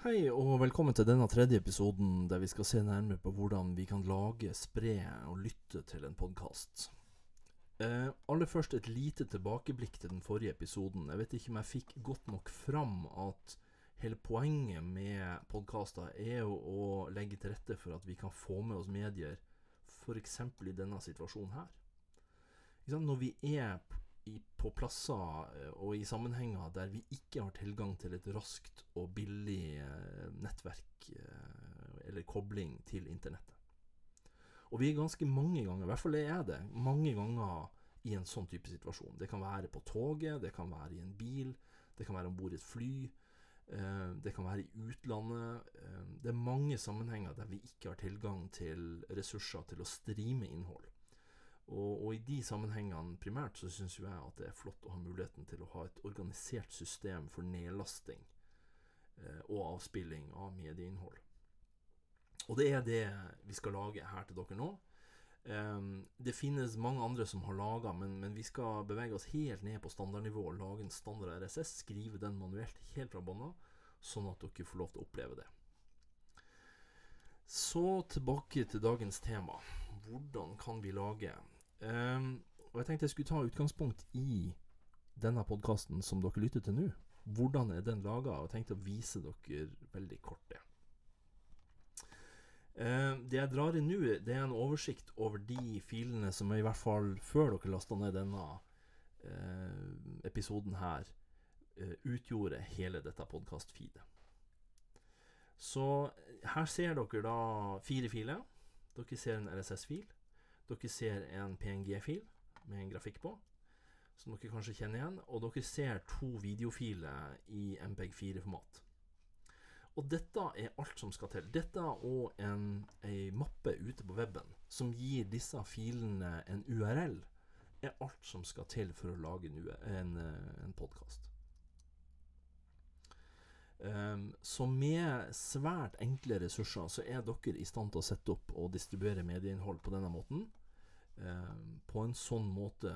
Hei og velkommen til denne tredje episoden der vi skal se nærmere på hvordan vi kan lage, spre og lytte til en podkast. Eh, aller først et lite tilbakeblikk til den forrige episoden. Jeg vet ikke om jeg fikk godt nok fram at hele poenget med podkaster er jo å legge til rette for at vi kan få med oss medier, f.eks. i denne situasjonen her. Når vi er i, på plasser eh, og i sammenhenger der vi ikke har tilgang til et raskt og billig eh, nettverk eh, eller kobling til internettet. Og vi er ganske mange ganger, i hvert fall er det, mange ganger i en sånn type situasjon. Det kan være på toget, det kan være i en bil, det kan være om bord i et fly. Det kan være i utlandet. Det er mange sammenhenger der vi ikke har tilgang til ressurser til å streame innhold. Og, og i de sammenhengene primært så syns jo jeg at det er flott å ha muligheten til å ha et organisert system for nedlasting eh, og avspilling av medieinnhold. Og det er det vi skal lage her til dere nå. Eh, det finnes mange andre som har laga, men, men vi skal bevege oss helt ned på standardnivå og lage en standard RSS, skrive den manuelt helt fra bånda, sånn at dere får lov til å oppleve det. Så tilbake til dagens tema. Hvordan kan vi lage? Ehm, og Jeg tenkte jeg skulle ta utgangspunkt i denne podkasten som dere lytter til nå. Hvordan er den laga? Og jeg tenkte å vise dere veldig kort det. Eh, det jeg drar inn nå, det er en oversikt over de filene som i hvert fall før dere lasta ned denne eh, episoden her, eh, utgjorde hele dette podkast-feedet. Så her ser dere da fire filer. Dere ser en RSS-fil. Dere ser en PNG-fil med en grafikk på, som dere kanskje kjenner igjen. Og dere ser to videofiler i MPEG-4-format. Og dette er alt som skal til. Dette og en, ei mappe ute på weben som gir disse filene en URL, er alt som skal til for å lage en, en, eh, en podkast. Um, så med svært enkle ressurser så er dere i stand til å sette opp og distribuere medieinnhold på denne måten. På en sånn måte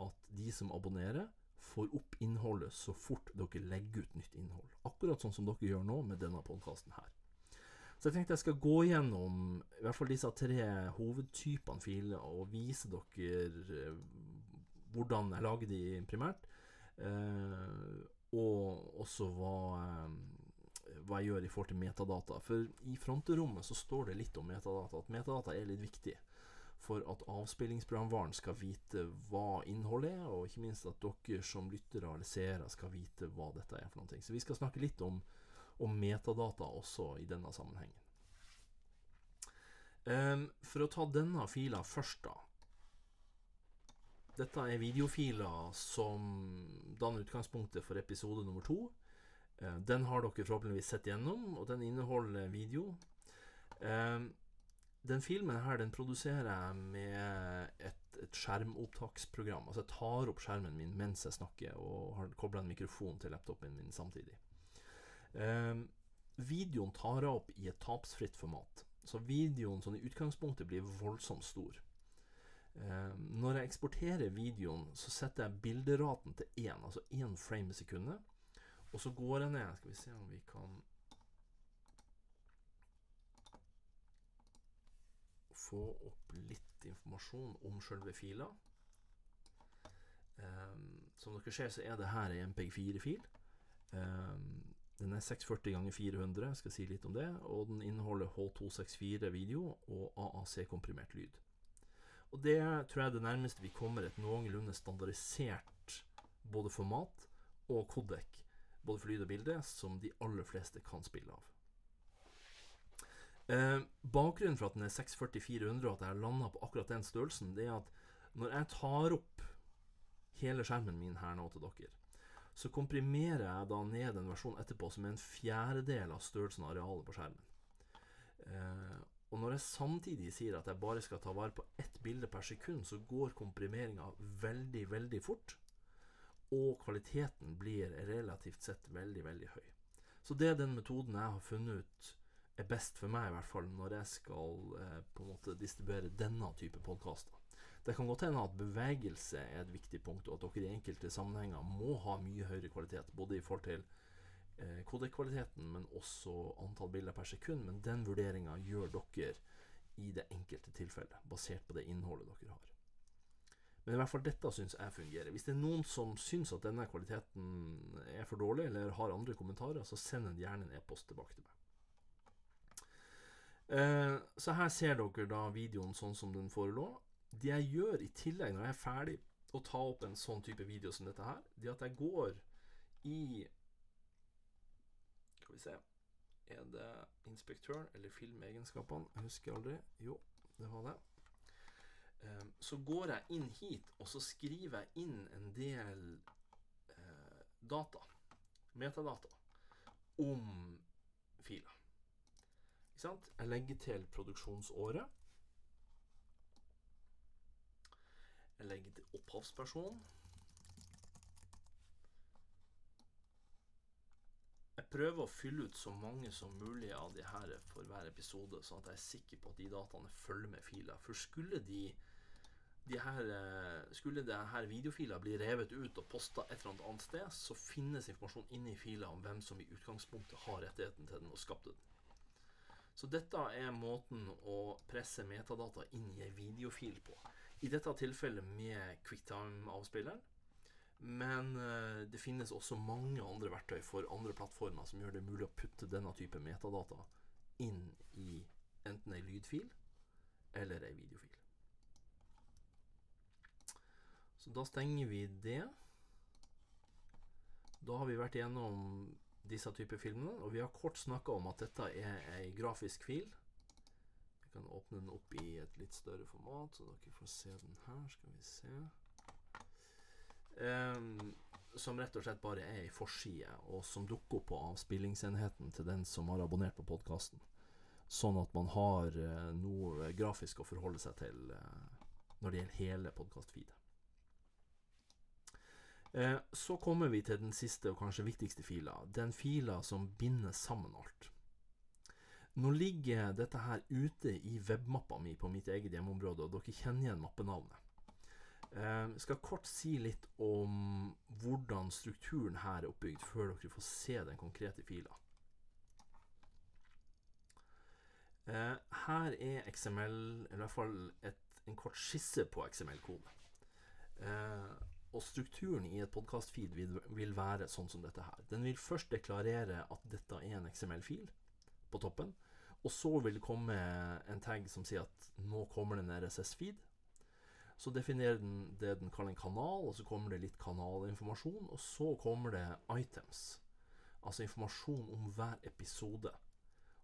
at de som abonnerer, får opp innholdet så fort dere legger ut nytt innhold. Akkurat sånn som dere gjør nå med denne podkasten her. Så jeg tenkte jeg skal gå gjennom i hvert fall disse tre hovedtypene filer og vise dere eh, hvordan jeg lager de primært. Eh, og også hva, eh, hva jeg gjør i forhold til metadata. For i fronterommet så står det litt om metadata. At metadata er litt viktig for at avspillingsprogramvaren skal vite hva innholdet er, og ikke minst at dere som lyttere eller seere skal vite hva dette er for noe. Så vi skal snakke litt om, om metadata også i denne sammenhengen. Um, for å ta denne fila først, da. Dette er videofiler som danner utgangspunktet for episode nummer to. Eh, Den har dere forhåpentligvis sett gjennom, og den inneholder video. Ehm, den filmen her den produserer jeg med et, et skjermopptaksprogram. Altså jeg tar opp skjermen min mens jeg snakker, og har kobla en mikrofon til laptopen min samtidig. Ehm, videoen tar jeg opp i et tapsfritt format. Så videoen sånn i utgangspunktet blir voldsomt stor. Ehm, når jeg eksporterer videoen, så setter jeg bilderaten til én, altså én frame i sekundet. Og så går jeg ned Skal vi se om vi kan få opp litt informasjon om selve fila. Um, som dere ser, så er det her ei MPG4-fil. Um, den er 640 ganger 400, jeg skal si litt om det. Og den inneholder H264 video og AAC-komprimert lyd. Og det tror jeg er det nærmeste vi kommer et noenlunde standardisert både format og kodek, både for lyd og bilde, som de aller fleste kan spille av. Eh, bakgrunnen for at den er 640-400 og at jeg har landa på akkurat den størrelsen, det er at når jeg tar opp hele skjermen min her nå til dere, så komprimerer jeg da ned en versjon etterpå som er en fjerdedel av størrelsen av arealet på skjermen. Eh, og når jeg samtidig sier at jeg bare skal ta vare på ett bilde per sekund, så går komprimeringa veldig, veldig fort. Og kvaliteten blir relativt sett veldig, veldig høy. Så det er den metoden jeg har funnet ut er best for meg, i hvert fall når jeg skal eh, på en måte distribuere denne type podkaster. Det kan godt hende at bevegelse er et viktig punkt, og at dere i enkelte sammenhenger må ha mye høyere kvalitet, både i forhold til eh, kodekvaliteten, men også antall bilder per sekund. Men den vurderinga gjør dere i det enkelte tilfellet, basert på det innholdet dere har. Men i hvert fall dette syns jeg fungerer. Hvis det er noen som syns at denne kvaliteten er for dårlig, eller har andre kommentarer, så send gjerne en e-post tilbake til meg. Eh, så her ser dere da videoen sånn som den forelå. Det jeg gjør i tillegg, når jeg er ferdig å ta opp en sånn type video som dette her, det er at jeg går i Skal vi se Er det inspektøren eller filmegenskapene? Jeg husker aldri. Jo, det var det. Um, så går jeg inn hit, og så skriver jeg inn en del uh, data, metadata, om filer. Ikke sant? Jeg legger til produksjonsåret. Jeg legger til opphavsperson. Jeg prøver å fylle ut så mange som mulig av de her for hver episode, sånn at jeg er sikker på at de dataene følger med fila. For skulle de, de her, eh, skulle det her videofila bli revet ut og posta et eller annet sted, så finnes informasjon inni fila om hvem som i utgangspunktet har rettigheten til den og skapte den. Så dette er måten å presse metadata inn i ei videofil på. I dette tilfellet med quicktime-avspilleren. Men uh, det finnes også mange andre verktøy for andre plattformer som gjør det mulig å putte denne type metadata inn i enten ei lydfil eller ei videofil. Så da stenger vi det. Da har vi vært igjennom disse typer filmene, og vi har kort snakka om at dette er ei grafisk fil. Jeg kan åpne den opp i et litt større format, så dere får se den her. Skal vi se. Um, som rett og slett bare er ei forside, og som dukker opp på avspillingsenheten til den som har abonnert på podkasten. Sånn at man har uh, noe grafisk å forholde seg til uh, når det gjelder hele podkastfeedet. Uh, så kommer vi til den siste og kanskje viktigste fila. Den fila som binder sammen alt. Nå ligger dette her ute i webmappa mi på mitt eget hjemmeområde, og dere kjenner igjen mappenavnet. Jeg eh, skal kort si litt om hvordan strukturen her er oppbygd, før dere får se den konkrete fila. Eh, her er XML, eller i hvert fall et, en kort skisse på XML-kode. Og strukturen i et podkast-feed vil, være sånn som dette her. Den vil først deklarere at dette er en XML-fil på toppen. Og så vil det komme en tag som sier at nå kommer det en RSS-feed. Så definerer den det den kaller en kanal, og så kommer det litt kanalinformasjon. Og så kommer det items, altså informasjon om hver episode.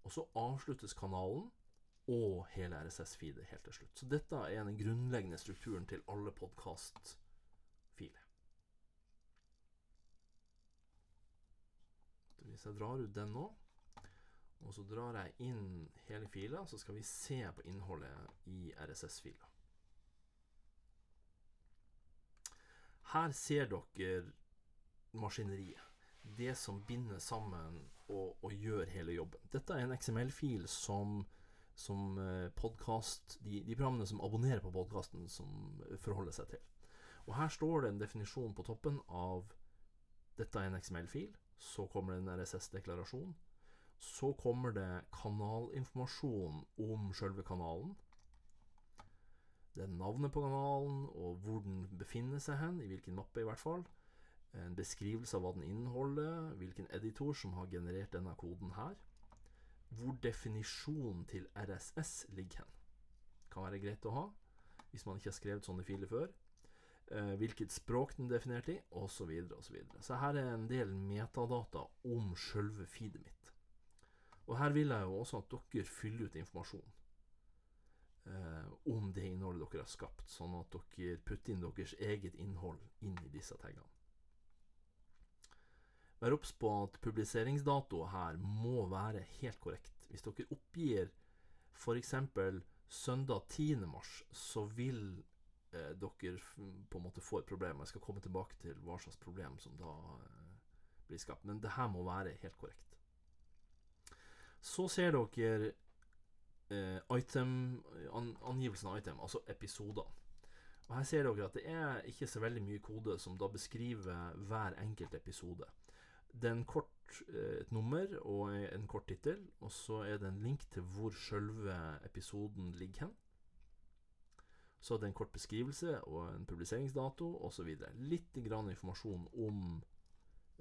Og så avsluttes kanalen og hele RSS-feedet helt til slutt. Så dette er den grunnleggende strukturen til alle podkast-filer. Hvis jeg drar ut den nå, og så drar jeg inn hele fila, så skal vi se på innholdet i RSS-fila. Her ser dere maskineriet. Det som binder sammen og, og gjør hele jobben. Dette er en XML-fil som, som eh, podkast de, de, programmene som abonnerer på podkasten, som forholder seg til. Og Her står det en definisjon på toppen av dette er en XML-fil. Så kommer det en RSS-deklarasjon. Så kommer det kanalinformasjon om sjølve kanalen. Det er navnet på kanalen, og hvor den befinner seg hen, i hvilken mappe i hvert fall. En beskrivelse av hva den inneholder, hvilken editor som har generert denne koden her. Hvor definisjonen til RSS ligger hen. Kan være greit å ha hvis man ikke har skrevet sånne filer før. Eh, hvilket språk den er definert i, osv. Så, videre, og så, videre. så her er en del metadata om sjølve feedet mitt. Og her vil jeg jo også at dere fyller ut informasjon eh, om det innholdet dere har skapt, sånn at dere putter inn deres eget innhold inn i disse taggene. Vær obs på at publiseringsdato her må være helt korrekt. Hvis dere oppgir f.eks. søndag 10. mars, så vil eh, dere på en måte får et problem. Jeg skal komme tilbake til hva slags problem som da eh, blir skapt. Men det her må være helt korrekt. Så ser dere eh, item, an, angivelsen av item, altså episoder. Og Her ser dere at det er ikke så veldig mye kode som da beskriver hver enkelt episode. Det er en kort, eh, et nummer og en kort tittel, og så er det en link til hvor sjølve episoden ligger hen. Så er det en kort beskrivelse og en publiseringsdato osv. Litt grann informasjon om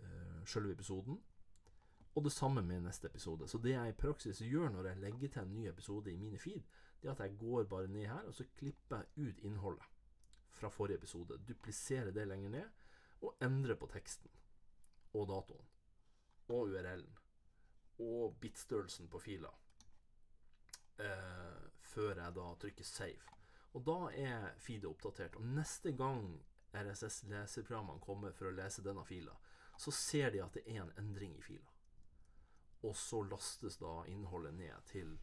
uh, sjølve episoden. Og det samme med neste episode. Så det jeg i praksis gjør når jeg legger til en ny episode i mine feed, det er at jeg går bare ned her, og så klipper jeg ut innholdet fra forrige episode. Dupliserer det lenger ned, og endrer på teksten. Og datoen. Og URL-en. Og bitstørrelsen på fila. Eh, før jeg da trykker save. Og da er feedet oppdatert. Og neste gang RSS-leseprogrammene kommer for å lese denne fila, så ser de at det er en endring i fila. Og så lastes da innholdet ned til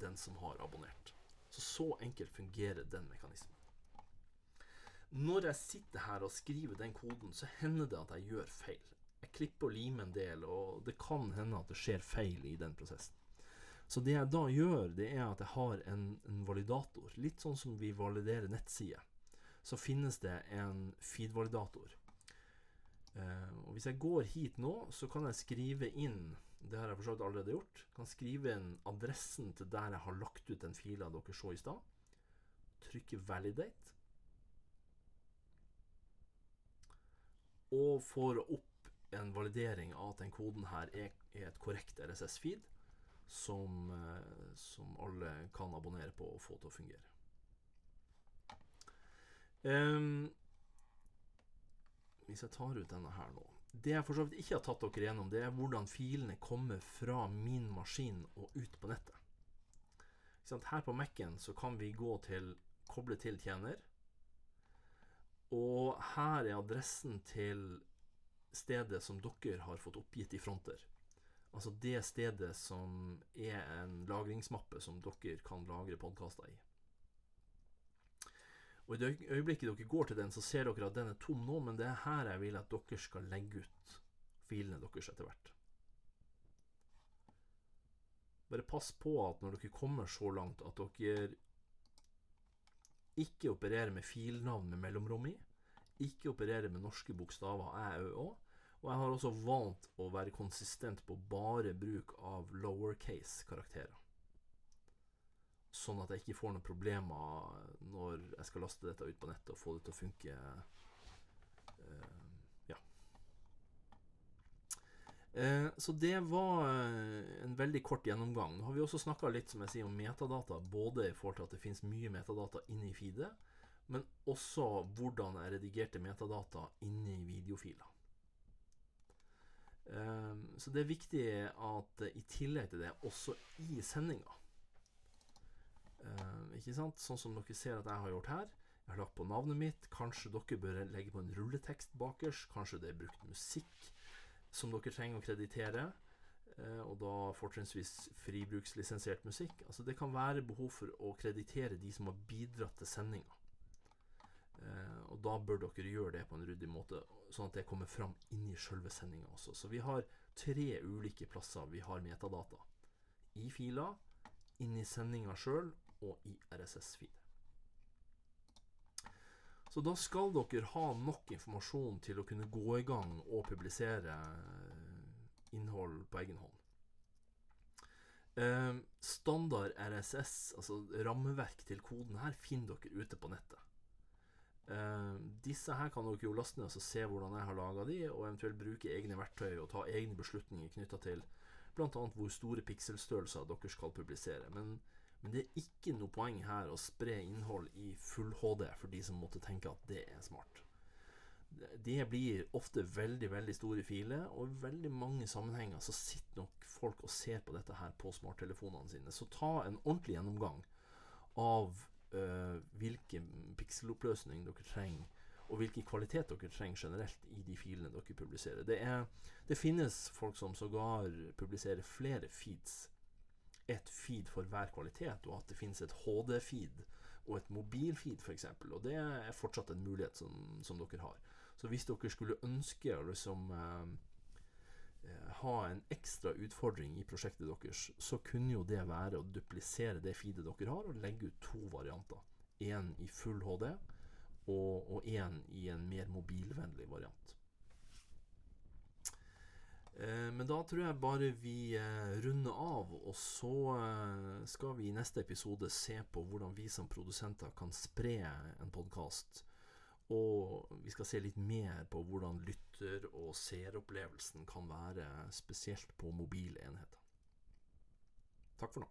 den som har abonnert. Så så enkelt fungerer den mekanismen. Når jeg sitter her og skriver den koden, så hender det at jeg gjør feil. Jeg klipper og limer en del, og det kan hende at det skjer feil i den prosessen. Så det jeg da gjør, det er at jeg har en, en validator. Litt sånn som vi validerer nettsider. Så finnes det en feed-validator. Eh, og Hvis jeg går hit nå, så kan jeg skrive inn Det har jeg for så vidt allerede gjort. Kan skrive inn adressen til der jeg har lagt ut den fila dere så i stad. Trykke 'validate'. Og får opp en validering av at den koden her er, er et korrekt RSS-feed som, eh, som, alle kan abonnere på og få til å fungere. Um, hvis jeg tar ut denne her nå Det jeg for så vidt ikke har tatt dere gjennom, det er hvordan filene kommer fra min maskin og ut på nettet. Her på Mac-en så kan vi gå til koble til tjener. Og her er adressen til stedet som dere har fått oppgitt i fronter. Altså det stedet som er en lagringsmappe som dere kan lagre podkaster i. Og I det øyeblikket dere går til den, så ser dere at den er tom nå, men det er her jeg vil at dere skal legge ut filene deres etter hvert. Bare pass på at når dere kommer så langt at dere ikke opererer med filnavn med mellomrom i, ikke opererer med norske bokstaver æ, ø, å, og jeg har også valgt å være konsistent på bare bruk av lowercase-karakterer. Sånn at jeg ikke får noen problemer når jeg skal laste dette ut på nettet og få det til å funke. Uh, ja. Uh, så det var uh, en veldig kort gjennomgang. Nå har vi også snakka litt som jeg sier, om metadata, både i forhold til at det finnes mye metadata inne i feedet, men også hvordan jeg redigerte metadata inne i videofiler. Um, så det er viktig at i tillegg til det, også i sendinga uh, Ikke sant? Sånn som dere ser at jeg har gjort her. Jeg har lagt på navnet mitt. Kanskje dere bør legge på en rulletekst bakerst. Kanskje det er brukt musikk som dere trenger å kreditere. Uh, og da fortrinnsvis fribrukslisensiert musikk. Altså Det kan være behov for å kreditere de som har bidratt til sendinga. Uh, og da bør dere gjøre det på en ryddig måte, sånn at det kommer fram inni sjølve sendinga også. Så vi har tre ulike plasser vi har metadata. I fila, inni sendinga sjøl og i RSS-feed. Så da skal dere ha nok informasjon til å kunne gå i gang og publisere eh, innhold på egen hånd. Uh, standard RSS, altså rammeverk til koden her, finner dere ute på nettet. Disse her kan dere jo laste ned og se hvordan jeg har laga de, og eventuelt bruke egne verktøy og ta egne beslutninger knytta til bl.a. hvor store pikselstørrelser dere skal publisere. Men, men, det er ikke noe poeng her å spre innhold i full HD for de som måtte tenke at det er smart. Det blir ofte veldig veldig store filer, og i veldig mange sammenhenger så sitter nok folk og ser på dette her på smarttelefonene sine. Så ta en ordentlig gjennomgang av uh, hvilken pikseloppløsning dere trenger, og hvilken kvalitet dere trenger generelt i de filene dere publiserer. Det, er, det finnes folk som sågar publiserer flere feeds. Et feed for hver kvalitet, og at det finnes et HD-feed og et mobilfeed f.eks. Og det er fortsatt en mulighet som, som, dere har. Så hvis dere skulle ønske liksom uh, Eh, ha en ekstra utfordring i prosjektet deres, så kunne jo det være å duplisere det feedet dere har, og legge ut to varianter. Én i full HD, og én i en mer mobilvennlig variant. Eh, men da tror jeg bare vi eh, runder av, og så eh, skal vi i neste episode se på hvordan vi som produsenter kan spre en podkast. Og vi skal se litt mer på hvordan lytter- og seeropplevelsen kan være, spesielt på mobile enheter. Takk for nå.